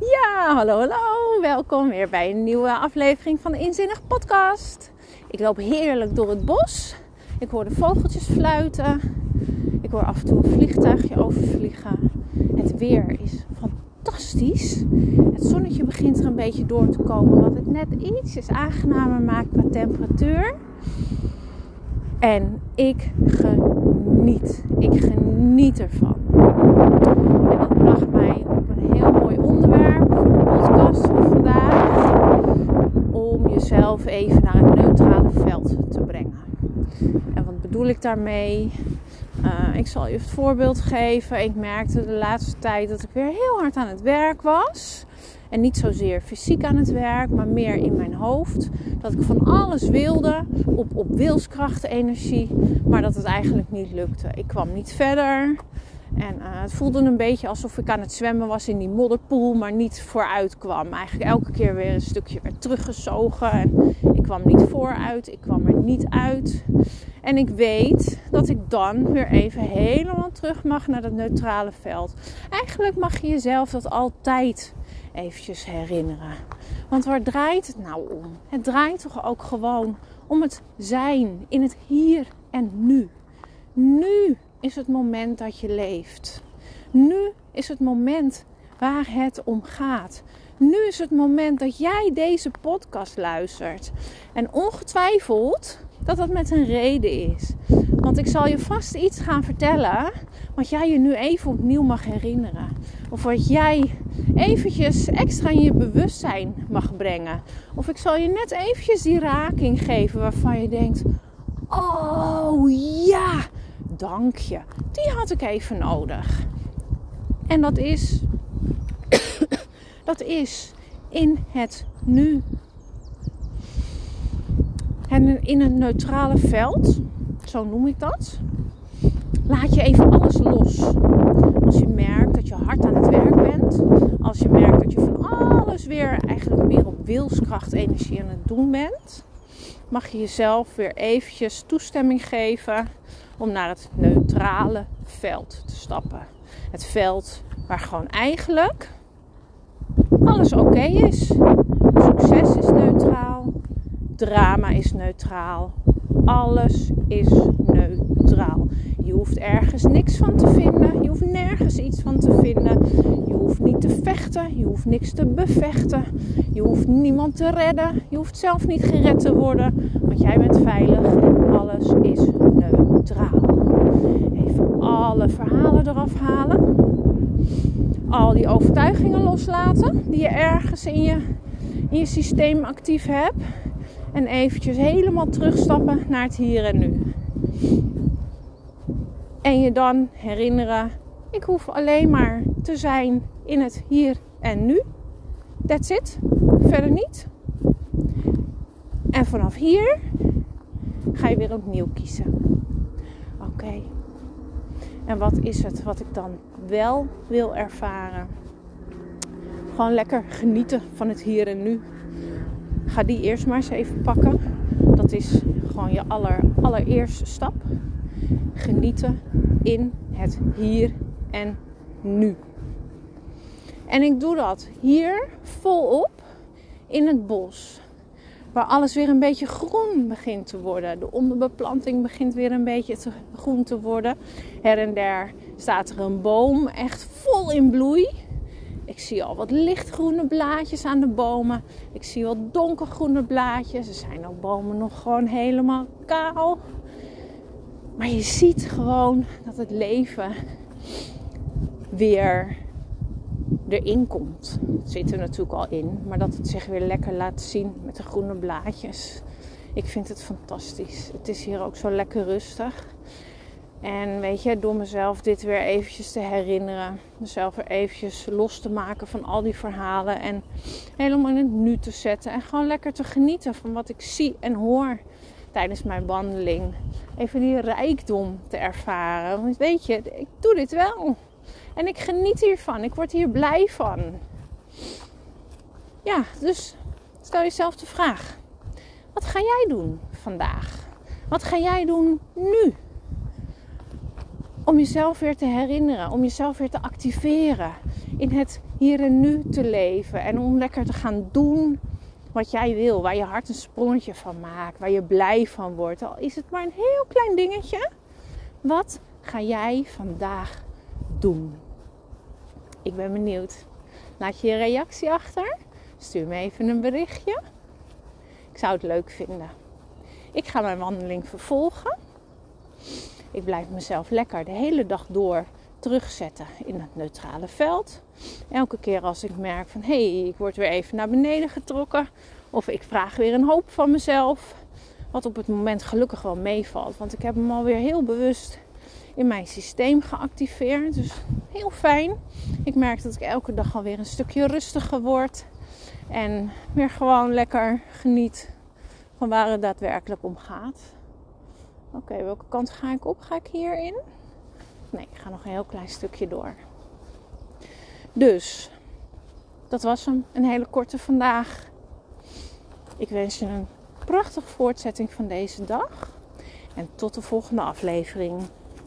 Ja, hallo, hallo. Welkom weer bij een nieuwe aflevering van de Inzinnig Podcast. Ik loop heerlijk door het bos. Ik hoor de vogeltjes fluiten. Ik hoor af en toe een vliegtuigje overvliegen. Het weer is fantastisch. Het zonnetje begint er een beetje door te komen, wat het net ietsjes aangenamer maakt qua temperatuur. En ik geniet. Ik geniet ervan. En dat bracht mij op een heel mooi onderwerp vandaag. Om jezelf even naar een neutrale veld te brengen. En wat bedoel ik daarmee? Uh, ik zal je het voorbeeld geven. Ik merkte de laatste tijd dat ik weer heel hard aan het werk was. En niet zozeer fysiek aan het werk, maar meer in mijn hoofd. Dat ik van alles wilde op, op wilskrachtenergie, maar dat het eigenlijk niet lukte. Ik kwam niet verder. En uh, het voelde een beetje alsof ik aan het zwemmen was in die modderpoel, maar niet vooruit kwam. Eigenlijk elke keer weer een stukje werd teruggezogen. En ik kwam niet vooruit, ik kwam er niet uit. En ik weet dat ik dan weer even helemaal terug mag naar dat neutrale veld. Eigenlijk mag je jezelf dat altijd eventjes herinneren. Want waar draait het nou om? Het draait toch ook gewoon om het zijn in het hier en nu. Nu is het moment dat je leeft. Nu is het moment waar het om gaat. Nu is het moment dat jij deze podcast luistert. En ongetwijfeld dat dat met een reden is. Want ik zal je vast iets gaan vertellen wat jij je nu even opnieuw mag herinneren. Of wat jij eventjes extra in je bewustzijn mag brengen. Of ik zal je net eventjes die raking geven waarvan je denkt: Oh ja, dank je. Die had ik even nodig. En dat is, dat is in het nu. En in een neutrale veld, zo noem ik dat, laat je even alles los. Als je merkt dat je hard aan het werk bent, als je merkt dat je van alles weer eigenlijk meer op wilskracht energie aan het doen bent, mag je jezelf weer eventjes toestemming geven om naar het neutrale veld te stappen. Het veld waar gewoon eigenlijk alles oké is. Succes is neutraal, drama is neutraal, alles is neutraal. Je hoeft ergens niks van te vinden. Je hoeft nergens iets van te vinden. Je hoeft niet te Je hoeft niks te bevechten. Je hoeft niemand te redden. Je hoeft zelf niet gered te worden. Want jij bent veilig en alles is neutraal. Even alle verhalen eraf halen. Al die overtuigingen loslaten die je ergens in je, in je systeem actief hebt. En eventjes helemaal terugstappen naar het hier en nu. En je dan herinneren, ik hoef alleen maar te zijn in het hier en nu. That's it. Verder niet. En vanaf hier ga je weer opnieuw kiezen. Oké. En wat is het wat ik dan wel wil ervaren? Gewoon lekker genieten van het hier en nu. Ga die eerst maar eens even pakken. Dat is gewoon je aller, allereerste stap. Genieten in het hier en nu. En ik doe dat hier volop in het bos. Waar alles weer een beetje groen begint te worden. De onderbeplanting begint weer een beetje te groen te worden. Her en der staat er een boom echt vol in bloei. Ik zie al wat lichtgroene blaadjes aan de bomen. Ik zie wat donkergroene blaadjes. Er zijn ook bomen nog gewoon helemaal kaal. Maar je ziet gewoon dat het leven weer erin komt. Het zit er natuurlijk al in, maar dat het zich weer lekker laat zien met de groene blaadjes. Ik vind het fantastisch. Het is hier ook zo lekker rustig. En weet je, door mezelf dit weer eventjes te herinneren. Mezelf weer eventjes los te maken van al die verhalen. En helemaal in het nu te zetten. En gewoon lekker te genieten van wat ik zie en hoor tijdens mijn wandeling. Even die rijkdom te ervaren. Want weet je, ik doe dit wel. En ik geniet hiervan. Ik word hier blij van. Ja, dus stel jezelf de vraag. Wat ga jij doen vandaag? Wat ga jij doen nu? om jezelf weer te herinneren, om jezelf weer te activeren. In het hier en nu te leven. En om lekker te gaan doen wat jij wil. Waar je hart een sprongetje van maakt. Waar je blij van wordt. Al is het maar een heel klein dingetje. Wat ga jij vandaag doen? Ik ben benieuwd. Laat je je reactie achter. Stuur me even een berichtje. Ik zou het leuk vinden. Ik ga mijn wandeling vervolgen. Ik blijf mezelf lekker de hele dag door terugzetten in het neutrale veld. Elke keer als ik merk van hé, hey, ik word weer even naar beneden getrokken. Of ik vraag weer een hoop van mezelf. Wat op het moment gelukkig wel meevalt. Want ik heb hem alweer heel bewust in mijn systeem geactiveerd. Dus heel fijn. Ik merk dat ik elke dag alweer een stukje rustiger word. En weer gewoon lekker geniet van waar het daadwerkelijk om gaat. Oké, welke kant ga ik op? Ga ik hierin? Nee, ik ga nog een heel klein stukje door. Dus, dat was hem. Een hele korte vandaag. Ik wens je een prachtige voortzetting van deze dag. En tot de volgende aflevering.